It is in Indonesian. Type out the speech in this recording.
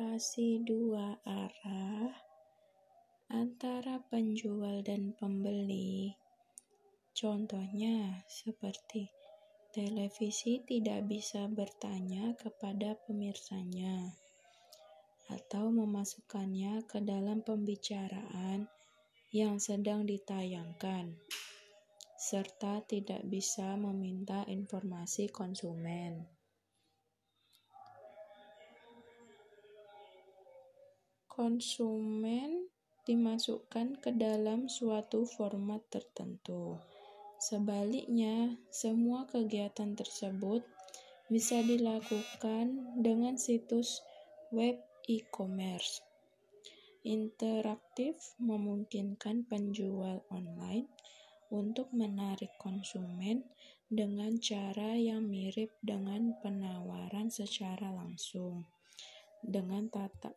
komunikasi dua arah antara penjual dan pembeli. Contohnya seperti televisi tidak bisa bertanya kepada pemirsanya atau memasukkannya ke dalam pembicaraan yang sedang ditayangkan, serta tidak bisa meminta informasi konsumen. Konsumen dimasukkan ke dalam suatu format tertentu. Sebaliknya, semua kegiatan tersebut bisa dilakukan dengan situs web e-commerce. Interaktif memungkinkan penjual online untuk menarik konsumen dengan cara yang mirip dengan penawaran secara langsung, dengan tatap